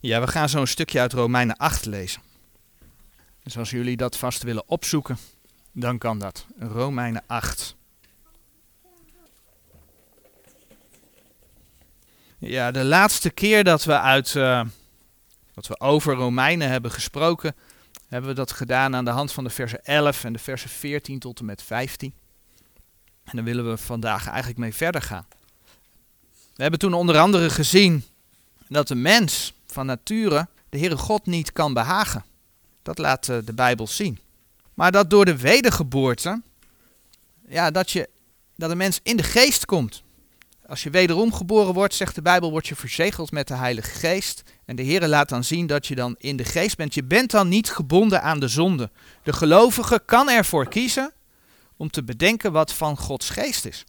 Ja, we gaan zo een stukje uit Romeinen 8 lezen. Dus als jullie dat vast willen opzoeken, dan kan dat. Romeinen 8. Ja, de laatste keer dat we uit uh, dat we over Romeinen hebben gesproken, hebben we dat gedaan aan de hand van de versen 11 en de versen 14 tot en met 15. En daar willen we vandaag eigenlijk mee verder gaan. We hebben toen onder andere gezien dat de mens nature de Heere God niet kan behagen. Dat laat eh, de Bijbel zien. Maar dat door de wedergeboorte, ja, dat, je, dat een mens in de geest komt. Als je wederom geboren wordt, zegt de Bijbel, word je verzegeld met de Heilige Geest. En de Heer laat dan zien dat je dan in de geest bent. Je bent dan niet gebonden aan de zonde. De gelovige kan ervoor kiezen om te bedenken wat van Gods geest is.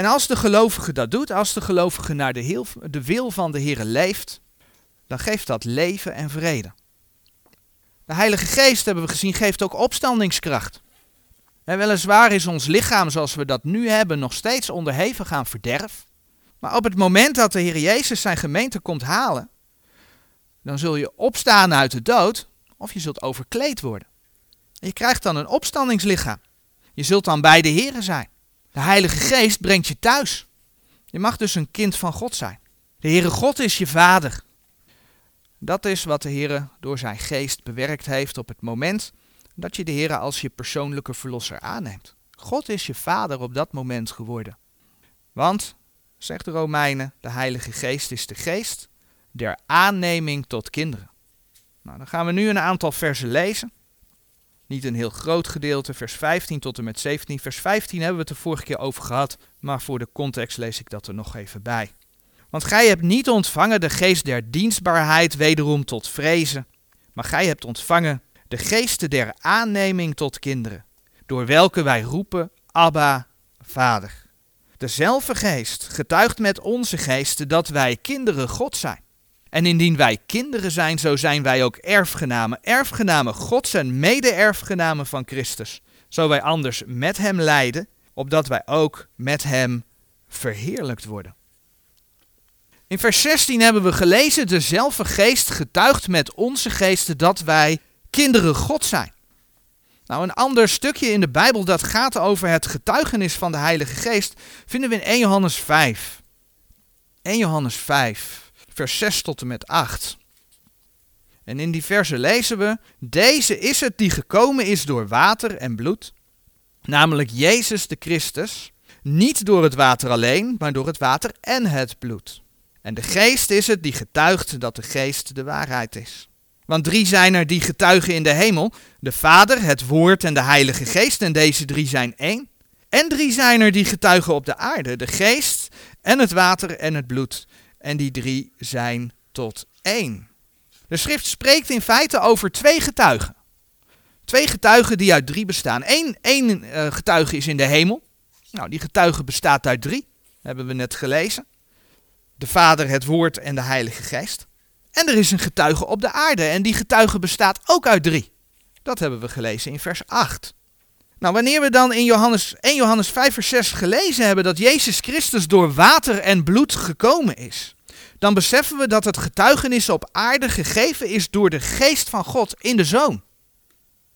En als de gelovige dat doet, als de gelovige naar de, heel, de wil van de Heer leeft, dan geeft dat leven en vrede. De Heilige Geest, hebben we gezien, geeft ook opstandingskracht. En weliswaar is ons lichaam zoals we dat nu hebben nog steeds onderhevig aan verderf. Maar op het moment dat de Heer Jezus zijn gemeente komt halen, dan zul je opstaan uit de dood of je zult overkleed worden. je krijgt dan een opstandingslichaam. Je zult dan bij de Heer zijn. De Heilige Geest brengt je thuis. Je mag dus een kind van God zijn. De Heere God is je vader. Dat is wat de Heer door zijn geest bewerkt heeft op het moment dat je de Heer als je persoonlijke verlosser aanneemt. God is je vader op dat moment geworden. Want, zegt de Romeinen, de Heilige Geest is de geest der aanneming tot kinderen. Nou, dan gaan we nu een aantal versen lezen. Niet een heel groot gedeelte, vers 15 tot en met 17. Vers 15 hebben we het de vorige keer over gehad, maar voor de context lees ik dat er nog even bij. Want gij hebt niet ontvangen de geest der dienstbaarheid wederom tot vrezen, maar gij hebt ontvangen de geesten der aanneming tot kinderen, door welke wij roepen, Abba, Vader. Dezelfde geest getuigt met onze geesten dat wij kinderen God zijn. En indien wij kinderen zijn, zo zijn wij ook erfgenamen. Erfgenamen Gods en mede-erfgenamen van Christus. Zo wij anders met hem lijden, opdat wij ook met hem verheerlijkt worden. In vers 16 hebben we gelezen, dezelfde geest getuigt met onze geesten dat wij kinderen God zijn. Nou, een ander stukje in de Bijbel dat gaat over het getuigenis van de Heilige Geest vinden we in 1 Johannes 5. 1 Johannes 5, vers 6 tot en met 8. En in die verse lezen we: Deze is het die gekomen is door water en bloed, namelijk Jezus de Christus, niet door het water alleen, maar door het water en het bloed. En de Geest is het die getuigt dat de Geest de waarheid is. Want drie zijn er die getuigen in de hemel: de Vader, het Woord en de Heilige Geest. En deze drie zijn één. En drie zijn er die getuigen op de aarde: de Geest en het water en het bloed. En die drie zijn tot één. De schrift spreekt in feite over twee getuigen. Twee getuigen die uit drie bestaan. Eén, één uh, getuige is in de hemel. Nou, die getuige bestaat uit drie. Hebben we net gelezen. De Vader, het Woord en de Heilige Geest. En er is een getuige op de aarde en die getuige bestaat ook uit drie. Dat hebben we gelezen in vers 8. Nou, wanneer we dan in Johannes, 1 Johannes 5 vers 6 gelezen hebben dat Jezus Christus door water en bloed gekomen is, dan beseffen we dat het getuigenis op aarde gegeven is door de geest van God in de Zoon.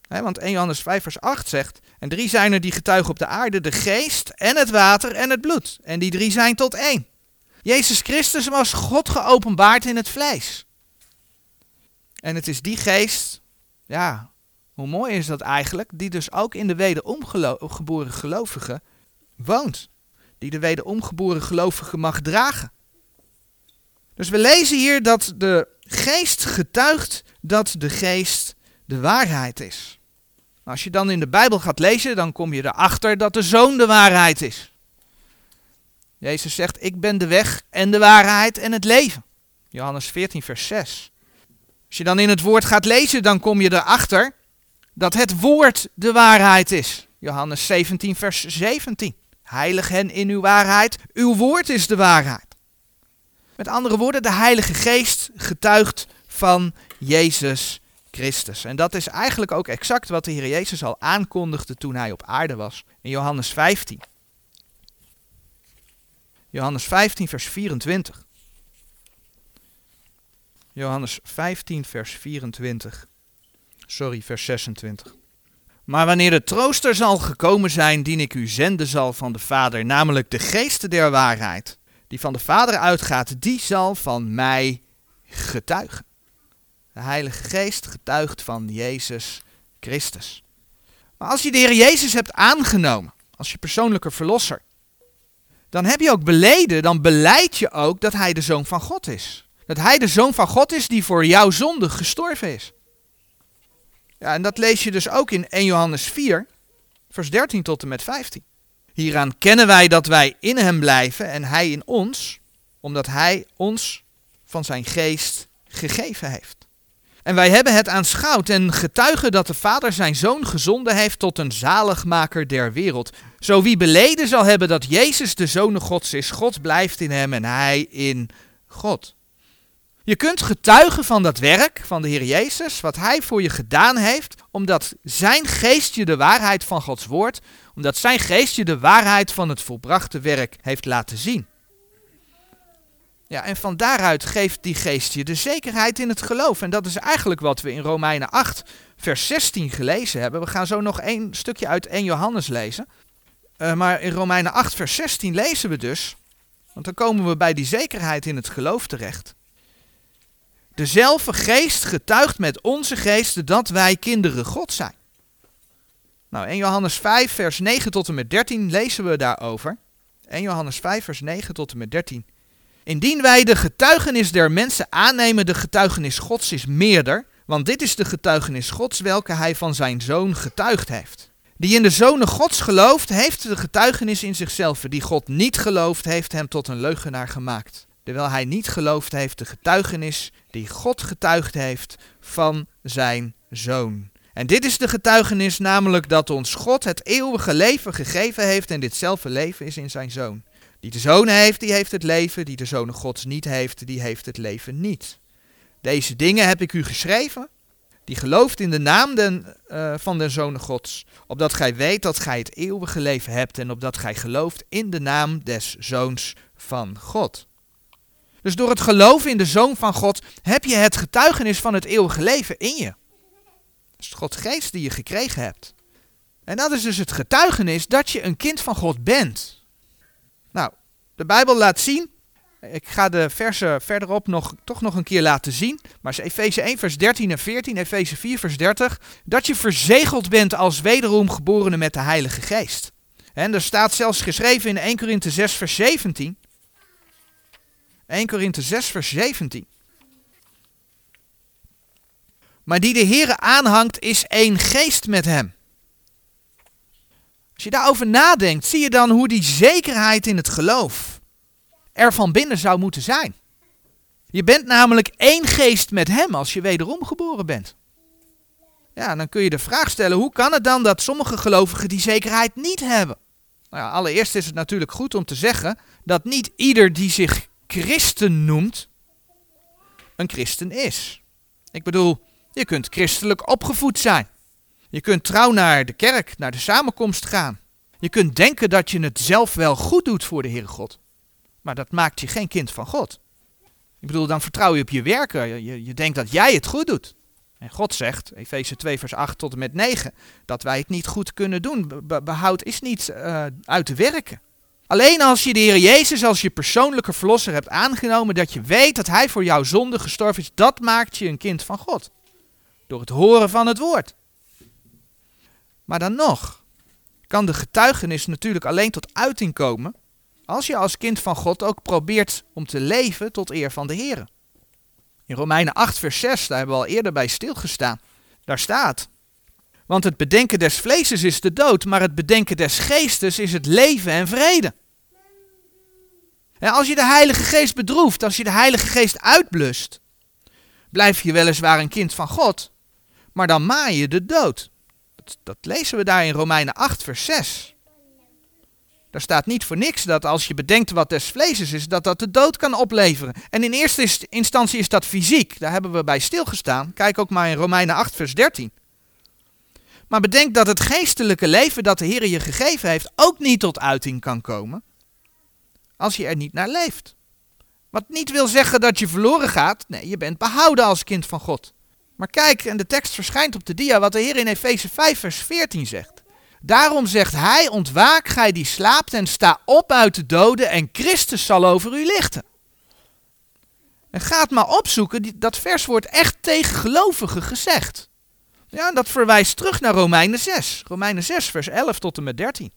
want 1 Johannes 5 vers 8 zegt, en drie zijn er die getuigen op de aarde, de geest en het water en het bloed. En die drie zijn tot één. Jezus Christus was God geopenbaard in het vlees. En het is die geest, ja, hoe mooi is dat eigenlijk, die dus ook in de wederomgeboren gelovige woont. Die de wederomgeboren gelovige mag dragen. Dus we lezen hier dat de geest getuigt dat de geest de waarheid is. Als je dan in de Bijbel gaat lezen, dan kom je erachter dat de zoon de waarheid is. Jezus zegt, ik ben de weg en de waarheid en het leven. Johannes 14, vers 6. Als je dan in het woord gaat lezen, dan kom je erachter dat het woord de waarheid is. Johannes 17, vers 17. Heilig hen in uw waarheid, uw woord is de waarheid. Met andere woorden, de Heilige Geest getuigt van Jezus Christus. En dat is eigenlijk ook exact wat de Heer Jezus al aankondigde toen hij op aarde was. In Johannes 15. Johannes 15, vers 24. Johannes 15, vers 24. Sorry, vers 26. Maar wanneer de trooster zal gekomen zijn, dien ik u zenden zal van de Vader, namelijk de geest der waarheid, die van de Vader uitgaat, die zal van mij getuigen. De Heilige Geest getuigt van Jezus Christus. Maar als je de Heer Jezus hebt aangenomen als je persoonlijke verlosser, dan heb je ook beleden, dan beleid je ook dat Hij de Zoon van God is. Dat Hij de Zoon van God is die voor jouw zonde gestorven is. Ja, en dat lees je dus ook in 1 Johannes 4, vers 13 tot en met 15. Hieraan kennen wij dat wij in Hem blijven en Hij in ons, omdat Hij ons van Zijn geest gegeven heeft. En wij hebben het aanschouwd en getuigen dat de Vader zijn Zoon gezonden heeft tot een zaligmaker der wereld. Zo wie beleden zal hebben dat Jezus de Zoon Gods is, God blijft in hem en hij in God. Je kunt getuigen van dat werk van de Heer Jezus, wat Hij voor je gedaan heeft, omdat Zijn geest je de waarheid van Gods woord, omdat Zijn geest je de waarheid van het volbrachte werk heeft laten zien. Ja, en van daaruit geeft die geest je de zekerheid in het geloof. En dat is eigenlijk wat we in Romeinen 8, vers 16 gelezen hebben. We gaan zo nog één stukje uit 1 Johannes lezen. Uh, maar in Romeinen 8, vers 16 lezen we dus, want dan komen we bij die zekerheid in het geloof terecht. Dezelfde geest getuigt met onze geesten dat wij kinderen God zijn. Nou, 1 Johannes 5, vers 9 tot en met 13 lezen we daarover. 1 Johannes 5, vers 9 tot en met 13. Indien wij de getuigenis der mensen aannemen, de getuigenis Gods is meerder, want dit is de getuigenis Gods welke hij van zijn zoon getuigd heeft. Die in de zonen Gods gelooft, heeft de getuigenis in zichzelf. Die God niet gelooft, heeft hem tot een leugenaar gemaakt. Terwijl hij niet geloofd heeft de getuigenis die God getuigd heeft van zijn zoon. En dit is de getuigenis, namelijk dat ons God het eeuwige leven gegeven heeft en ditzelfde leven is in zijn zoon. Die de zoon heeft, die heeft het leven. Die de zoon Gods niet heeft, die heeft het leven niet. Deze dingen heb ik u geschreven, die gelooft in de naam den, uh, van de zoon Gods, opdat gij weet dat gij het eeuwige leven hebt en opdat gij gelooft in de naam des zoons van God. Dus door het geloven in de zoon van God heb je het getuigenis van het eeuwige leven in je. Dat is Gods geest die je gekregen hebt. En dat is dus het getuigenis dat je een kind van God bent. Nou, de Bijbel laat zien. Ik ga de versen verderop nog, toch nog een keer laten zien. Maar Efeze 1, vers 13 en 14, Efeze 4, vers 30. Dat je verzegeld bent als wederom geborene met de Heilige Geest. En er staat zelfs geschreven in 1 Korinthe 6, vers 17. 1 Korinthe 6, vers 17. Maar die de Heere aanhangt, is één geest met hem. Als je daarover nadenkt, zie je dan hoe die zekerheid in het geloof er van binnen zou moeten zijn. Je bent namelijk één geest met Hem als je wederom geboren bent. Ja, dan kun je de vraag stellen, hoe kan het dan dat sommige gelovigen die zekerheid niet hebben? Nou allereerst is het natuurlijk goed om te zeggen dat niet ieder die zich christen noemt, een christen is. Ik bedoel, je kunt christelijk opgevoed zijn. Je kunt trouw naar de kerk, naar de samenkomst gaan. Je kunt denken dat je het zelf wel goed doet voor de Heere God. Maar dat maakt je geen kind van God. Ik bedoel, dan vertrouw je op je werken. Je, je denkt dat jij het goed doet. En God zegt, Efeze 2 vers 8 tot en met 9, dat wij het niet goed kunnen doen. behoud is niet uh, uit te werken. Alleen als je de Heer Jezus als je persoonlijke verlosser hebt aangenomen, dat je weet dat Hij voor jouw zonde gestorven is, dat maakt je een kind van God. Door het horen van het woord. Maar dan nog kan de getuigenis natuurlijk alleen tot uiting komen als je als kind van God ook probeert om te leven tot eer van de Heer. In Romeinen 8, vers 6, daar hebben we al eerder bij stilgestaan. Daar staat: Want het bedenken des vleeses is de dood, maar het bedenken des geestes is het leven en vrede. En als je de Heilige Geest bedroeft, als je de Heilige Geest uitblust, blijf je weliswaar een kind van God, maar dan maai je de dood. Dat, lezen we daar in Romeinen 8, vers 6. Daar staat niet voor niks dat als je bedenkt wat des vleeses is, dat dat de dood kan opleveren. En in eerste instantie is dat fysiek. Daar hebben we bij stilgestaan. Kijk ook maar in Romeinen 8, vers 13. Maar bedenk dat het geestelijke leven dat de Heer je gegeven heeft ook niet tot uiting kan komen als je er niet naar leeft. Wat niet wil zeggen dat je verloren gaat. Nee, je bent behouden als kind van God. Maar kijk, en de tekst verschijnt op de dia, wat de Heer in Efeze 5, vers 14 zegt. Daarom zegt hij, ontwaak gij die slaapt en sta op uit de doden en Christus zal over u lichten. En gaat maar opzoeken, dat vers wordt echt tegen gelovigen gezegd. Ja, dat verwijst terug naar Romeinen 6. Romeinen 6, vers 11 tot en met 13.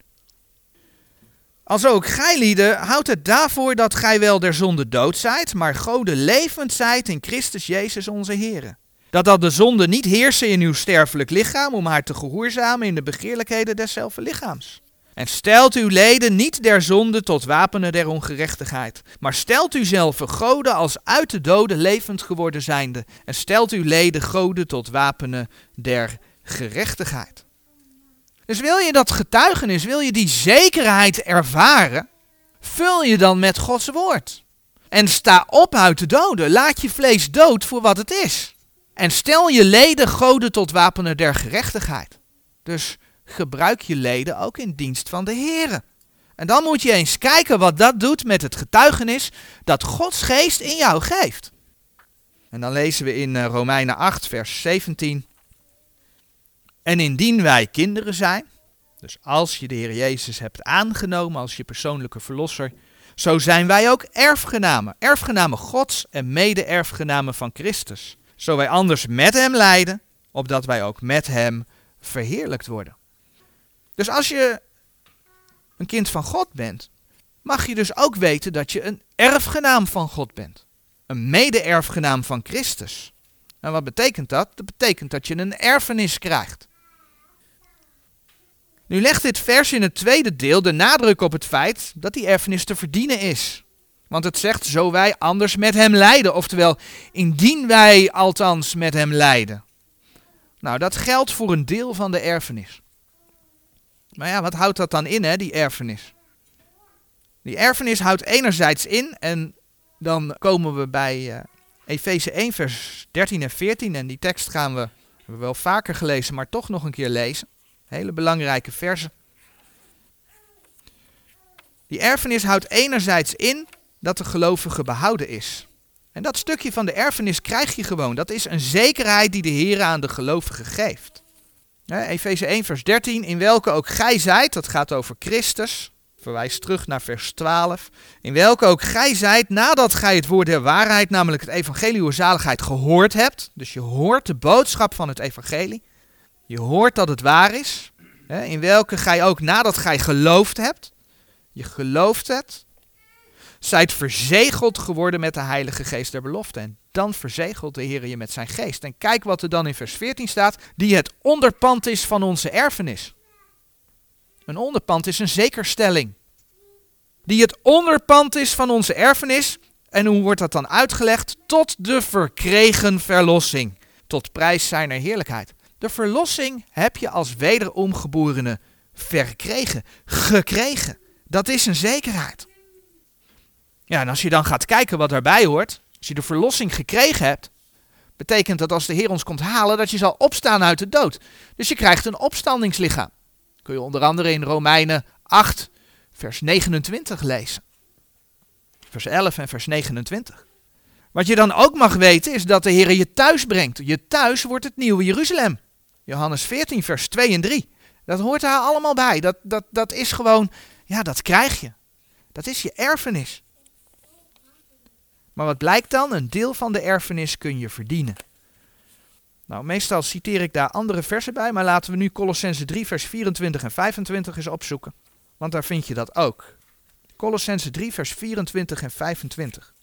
Als ook gij lieden, houdt het daarvoor dat gij wel der zonde dood zijt, maar gode levend zijt in Christus Jezus onze Heer. Dat dat de zonde niet heersen in uw sterfelijk lichaam om haar te gehoorzamen in de begeerlijkheden deszelfde lichaams. En stelt uw leden niet der zonde tot wapenen der ongerechtigheid, maar stelt u zelf goden als uit de doden levend geworden zijnde, en stelt uw leden goden tot wapenen der gerechtigheid. Dus wil je dat getuigenis, wil je die zekerheid ervaren, vul je dan met Gods woord. En sta op uit de doden, laat je vlees dood voor wat het is. En stel je leden goden tot wapenen der gerechtigheid. Dus gebruik je leden ook in dienst van de Heer. En dan moet je eens kijken wat dat doet met het getuigenis dat Gods geest in jou geeft. En dan lezen we in eh, Romeinen 8, vers 17. En indien wij kinderen zijn, dus als je de Heer Jezus hebt aangenomen als je persoonlijke verlosser, zo zijn wij ook erfgenamen. Erfgenamen Gods en mede-erfgenamen van Christus. Zo wij anders met hem lijden, opdat wij ook met hem verheerlijkt worden. Dus als je een kind van God bent, mag je dus ook weten dat je een erfgenaam van God bent. Een mede-erfgenaam van Christus. En wat betekent dat? Dat betekent dat je een erfenis krijgt. Nu legt dit vers in het tweede deel de nadruk op het feit dat die erfenis te verdienen is. Want het zegt, zo wij anders met hem lijden. Oftewel, indien wij althans met hem lijden. Nou, dat geldt voor een deel van de erfenis. Maar ja, wat houdt dat dan in, hè, die erfenis? Die erfenis houdt enerzijds in, en dan komen we bij uh, Efeze 1, vers 13 en 14. En die tekst gaan we, we wel vaker gelezen, maar toch nog een keer lezen. Hele belangrijke versen. Die erfenis houdt enerzijds in dat de gelovige behouden is. En dat stukje van de erfenis krijg je gewoon. Dat is een zekerheid die de Heer aan de gelovige geeft. Efeze 1, vers 13. In welke ook gij zijt, dat gaat over Christus. Verwijst terug naar vers 12. In welke ook gij zijt, nadat gij het woord der waarheid, namelijk het evangelie uw zaligheid, gehoord hebt. Dus je hoort de boodschap van het evangelie. Je hoort dat het waar is. In welke gij ook, nadat gij geloofd hebt. Je gelooft het zijt verzegeld geworden met de Heilige Geest der belofte. En dan verzegelt de Heer je met zijn geest. En kijk wat er dan in vers 14 staat, die het onderpand is van onze erfenis. Een onderpand is een zekerstelling. Die het onderpand is van onze erfenis. En hoe wordt dat dan uitgelegd? Tot de verkregen verlossing. Tot prijs zijner heerlijkheid. De verlossing heb je als wederomgeborene verkregen, gekregen. Dat is een zekerheid. Ja, en als je dan gaat kijken wat daarbij hoort, als je de verlossing gekregen hebt, betekent dat als de Heer ons komt halen, dat je zal opstaan uit de dood. Dus je krijgt een opstandingslichaam. Kun je onder andere in Romeinen 8, vers 29 lezen. Vers 11 en vers 29. Wat je dan ook mag weten is dat de Heer je thuis brengt. Je thuis wordt het nieuwe Jeruzalem. Johannes 14, vers 2 en 3. Dat hoort daar allemaal bij. Dat, dat, dat is gewoon, ja, dat krijg je. Dat is je erfenis. Maar wat blijkt dan? Een deel van de erfenis kun je verdienen. Nou, meestal citeer ik daar andere versen bij, maar laten we nu Colossense 3, vers 24 en 25 eens opzoeken. Want daar vind je dat ook. Colossense 3, vers 24 en 25.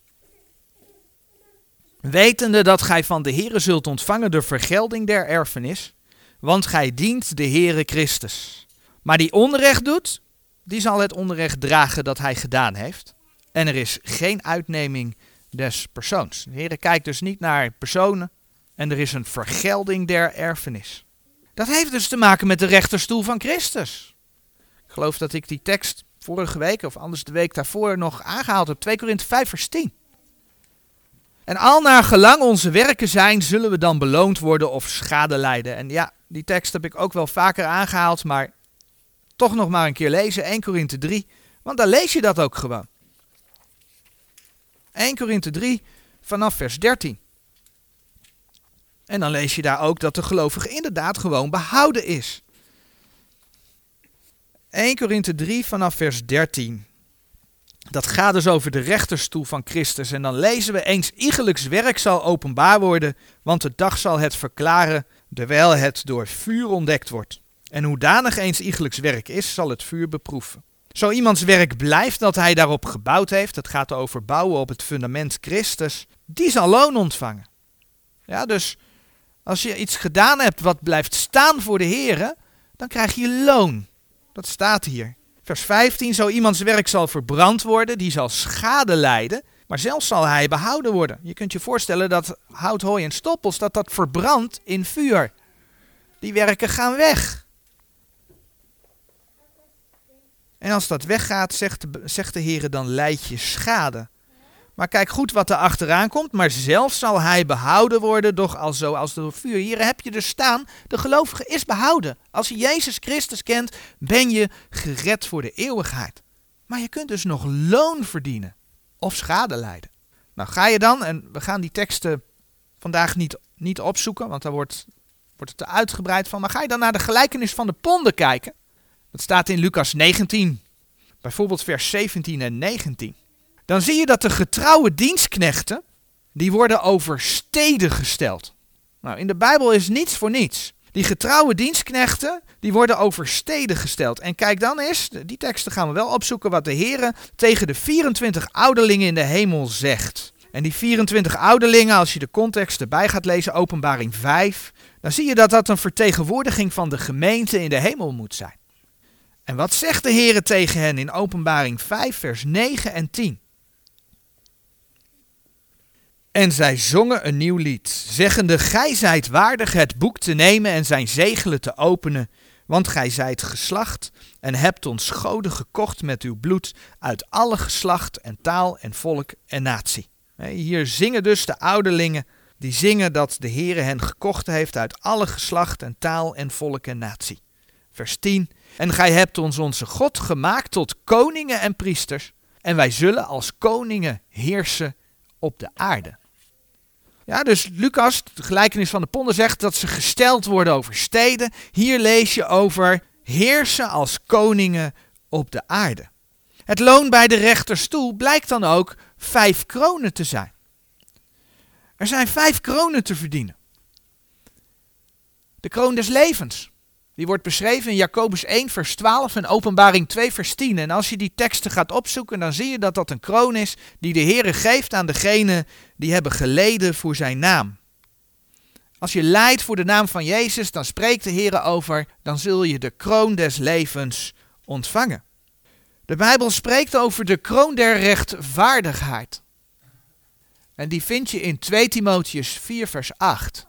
Wetende dat gij van de Heere zult ontvangen de vergelding der erfenis, want gij dient de Heere Christus. Maar die onrecht doet, die zal het onrecht dragen dat hij gedaan heeft. En er is geen uitneming des persoons. De Heer kijkt dus niet naar personen en er is een vergelding der erfenis. Dat heeft dus te maken met de rechterstoel van Christus. Ik geloof dat ik die tekst vorige week of anders de week daarvoor nog aangehaald heb. 2 Korinthe 5 vers 10. En al naar gelang onze werken zijn, zullen we dan beloond worden of schade lijden. En ja, die tekst heb ik ook wel vaker aangehaald, maar toch nog maar een keer lezen. 1 Korinthe 3, want daar lees je dat ook gewoon. 1 Korinthe 3 vanaf vers 13. En dan lees je daar ook dat de gelovige inderdaad gewoon behouden is. 1 Korinthe 3 vanaf vers 13. Dat gaat dus over de rechterstoel van Christus. En dan lezen we eens iegelijks werk zal openbaar worden, want de dag zal het verklaren, terwijl het door vuur ontdekt wordt. En hoedanig eens iegelijks werk is, zal het vuur beproeven. Zo iemands werk blijft dat hij daarop gebouwd heeft, het gaat over bouwen op het fundament Christus, die zal loon ontvangen. Ja, dus als je iets gedaan hebt wat blijft staan voor de Heer, dan krijg je loon. Dat staat hier. Vers 15, zo iemands werk zal verbrand worden, die zal schade lijden, maar zelfs zal hij behouden worden. Je kunt je voorstellen dat hout, hooi en stoppels, dat dat verbrandt in vuur. Die werken gaan weg. En als dat weggaat, zegt de, zegt de Heer, dan leid je schade. Maar kijk goed wat er achteraan komt. Maar zelf zal hij behouden worden, doch als zo als door vuur. Hier heb je dus staan, de gelovige is behouden. Als je Jezus Christus kent, ben je gered voor de eeuwigheid. Maar je kunt dus nog loon verdienen of schade lijden. Nou ga je dan, en we gaan die teksten vandaag niet, niet opzoeken, want daar wordt, wordt het te uitgebreid van. Maar ga je dan naar de gelijkenis van de ponden kijken? Dat staat in Lucas 19, bijvoorbeeld vers 17 en 19 dan zie je dat de getrouwe dienstknechten, die worden over steden gesteld. Nou, in de Bijbel is niets voor niets. Die getrouwe dienstknechten, die worden over steden gesteld. En kijk dan eens, die teksten gaan we wel opzoeken, wat de Heer tegen de 24 ouderlingen in de hemel zegt. En die 24 ouderlingen, als je de context erbij gaat lezen, openbaring 5, dan zie je dat dat een vertegenwoordiging van de gemeente in de hemel moet zijn. En wat zegt de Heer tegen hen in openbaring 5, vers 9 en 10? En zij zongen een nieuw lied, zeggende: Gij zijt waardig het boek te nemen en zijn zegelen te openen, want gij zijt geslacht en hebt ons goden gekocht met uw bloed uit alle geslacht en taal en volk en natie. Hier zingen dus de ouderlingen, die zingen dat de Heere hen gekocht heeft uit alle geslacht en taal en volk en natie. Vers 10. En gij hebt ons onze God gemaakt tot koningen en priesters, en wij zullen als koningen heersen op de aarde. Ja, dus Lucas, de gelijkenis van de ponden, zegt dat ze gesteld worden over steden. Hier lees je over heersen als koningen op de aarde. Het loon bij de rechterstoel blijkt dan ook vijf kronen te zijn. Er zijn vijf kronen te verdienen. De kroon des levens. Die wordt beschreven in Jacobus 1, vers 12 en Openbaring 2, vers 10. En als je die teksten gaat opzoeken, dan zie je dat dat een kroon is die de Heer geeft aan degenen die hebben geleden voor zijn naam. Als je lijdt voor de naam van Jezus, dan spreekt de Heer over, dan zul je de kroon des levens ontvangen. De Bijbel spreekt over de kroon der rechtvaardigheid. En die vind je in 2 Timotheus 4, vers 8.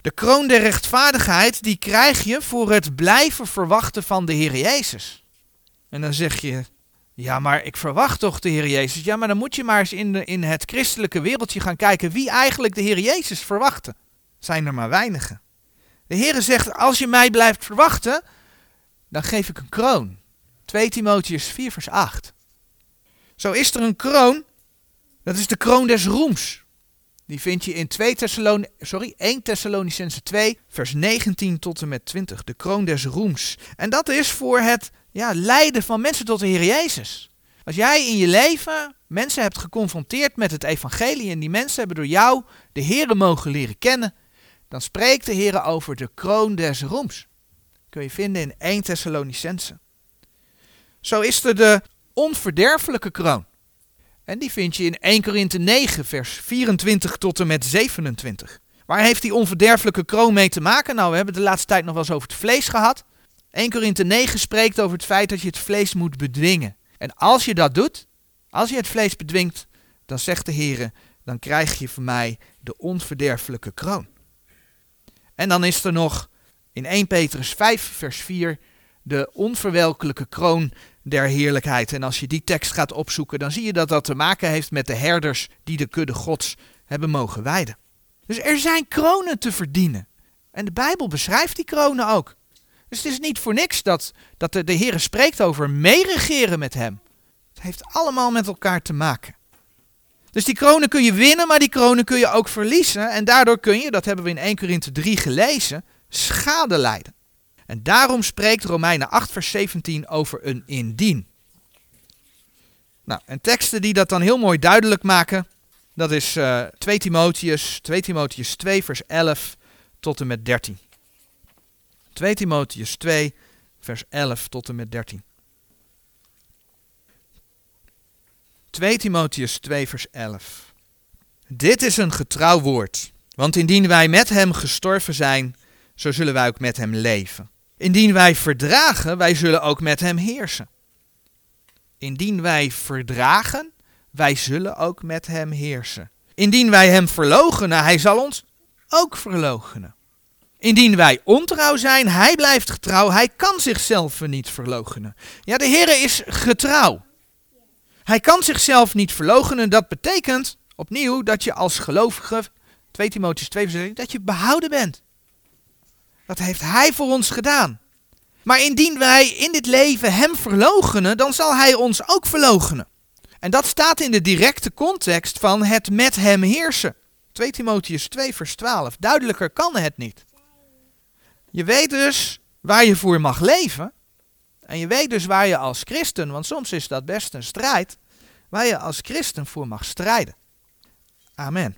De kroon der rechtvaardigheid, die krijg je voor het blijven verwachten van de Heer Jezus. En dan zeg je, ja, maar ik verwacht toch de Heer Jezus. Ja, maar dan moet je maar eens in, in het christelijke wereldje gaan kijken wie eigenlijk de Heer Jezus verwachten. Zijn er maar weinigen. De Heer zegt, als je mij blijft verwachten, dan geef ik een kroon. 2 Timotheus 4 vers 8. Zo is er een kroon, dat is de kroon des roems. Die vind je in 2 Thessalon sorry, 1 Thessalonicense 2, vers 19 tot en met 20. De kroon des roems. En dat is voor het ja, leiden van mensen tot de Heer Jezus. Als jij in je leven mensen hebt geconfronteerd met het evangelie en die mensen hebben door jou de Heer mogen leren kennen, dan spreekt de Heer over de kroon des roems. Kun je vinden in 1 Thessalonicense. Zo is er de onverderfelijke kroon. En die vind je in 1 Korinthe 9, vers 24 tot en met 27. Waar heeft die onverderfelijke kroon mee te maken? Nou, we hebben de laatste tijd nog wel eens over het vlees gehad. 1 Korinthe 9 spreekt over het feit dat je het vlees moet bedwingen. En als je dat doet, als je het vlees bedwingt, dan zegt de Heer, dan krijg je van mij de onverderfelijke kroon. En dan is er nog in 1 Petrus 5, vers 4, de onverwelkelijke kroon der heerlijkheid. En als je die tekst gaat opzoeken, dan zie je dat dat te maken heeft met de herders die de kudde gods hebben mogen wijden. Dus er zijn kronen te verdienen. En de Bijbel beschrijft die kronen ook. Dus het is niet voor niks dat, dat de, de Heer spreekt over meeregeren met hem. Het heeft allemaal met elkaar te maken. Dus die kronen kun je winnen, maar die kronen kun je ook verliezen. En daardoor kun je, dat hebben we in 1 Korinthe 3 gelezen, schade lijden. En daarom spreekt Romeinen 8 vers 17 over een indien. Nou, en teksten die dat dan heel mooi duidelijk maken, dat is uh, 2 Timotheus, 2 Timotheus 2 vers 11 tot en met 13. 2 Timotheus 2 vers 11 tot en met 13. 2 Timotheus 2 vers 11. Dit is een getrouw woord, want indien wij met hem gestorven zijn, zo zullen wij ook met hem leven. Indien wij verdragen, wij zullen ook met hem heersen. Indien wij verdragen, wij zullen ook met hem heersen. Indien wij hem verloochenen, hij zal ons ook verloochenen. Indien wij ontrouw zijn, hij blijft getrouw, hij kan zichzelf niet verloochenen. Ja, de Heer is getrouw. Hij kan zichzelf niet verloochenen. Dat betekent opnieuw dat je als gelovige, 2 Timotheus 2 dat je behouden bent. Dat heeft hij voor ons gedaan. Maar indien wij in dit leven hem verloochenen, dan zal hij ons ook verloochenen. En dat staat in de directe context van het met hem heersen. 2 Timotheus 2 vers 12. Duidelijker kan het niet. Je weet dus waar je voor mag leven. En je weet dus waar je als christen, want soms is dat best een strijd, waar je als christen voor mag strijden. Amen.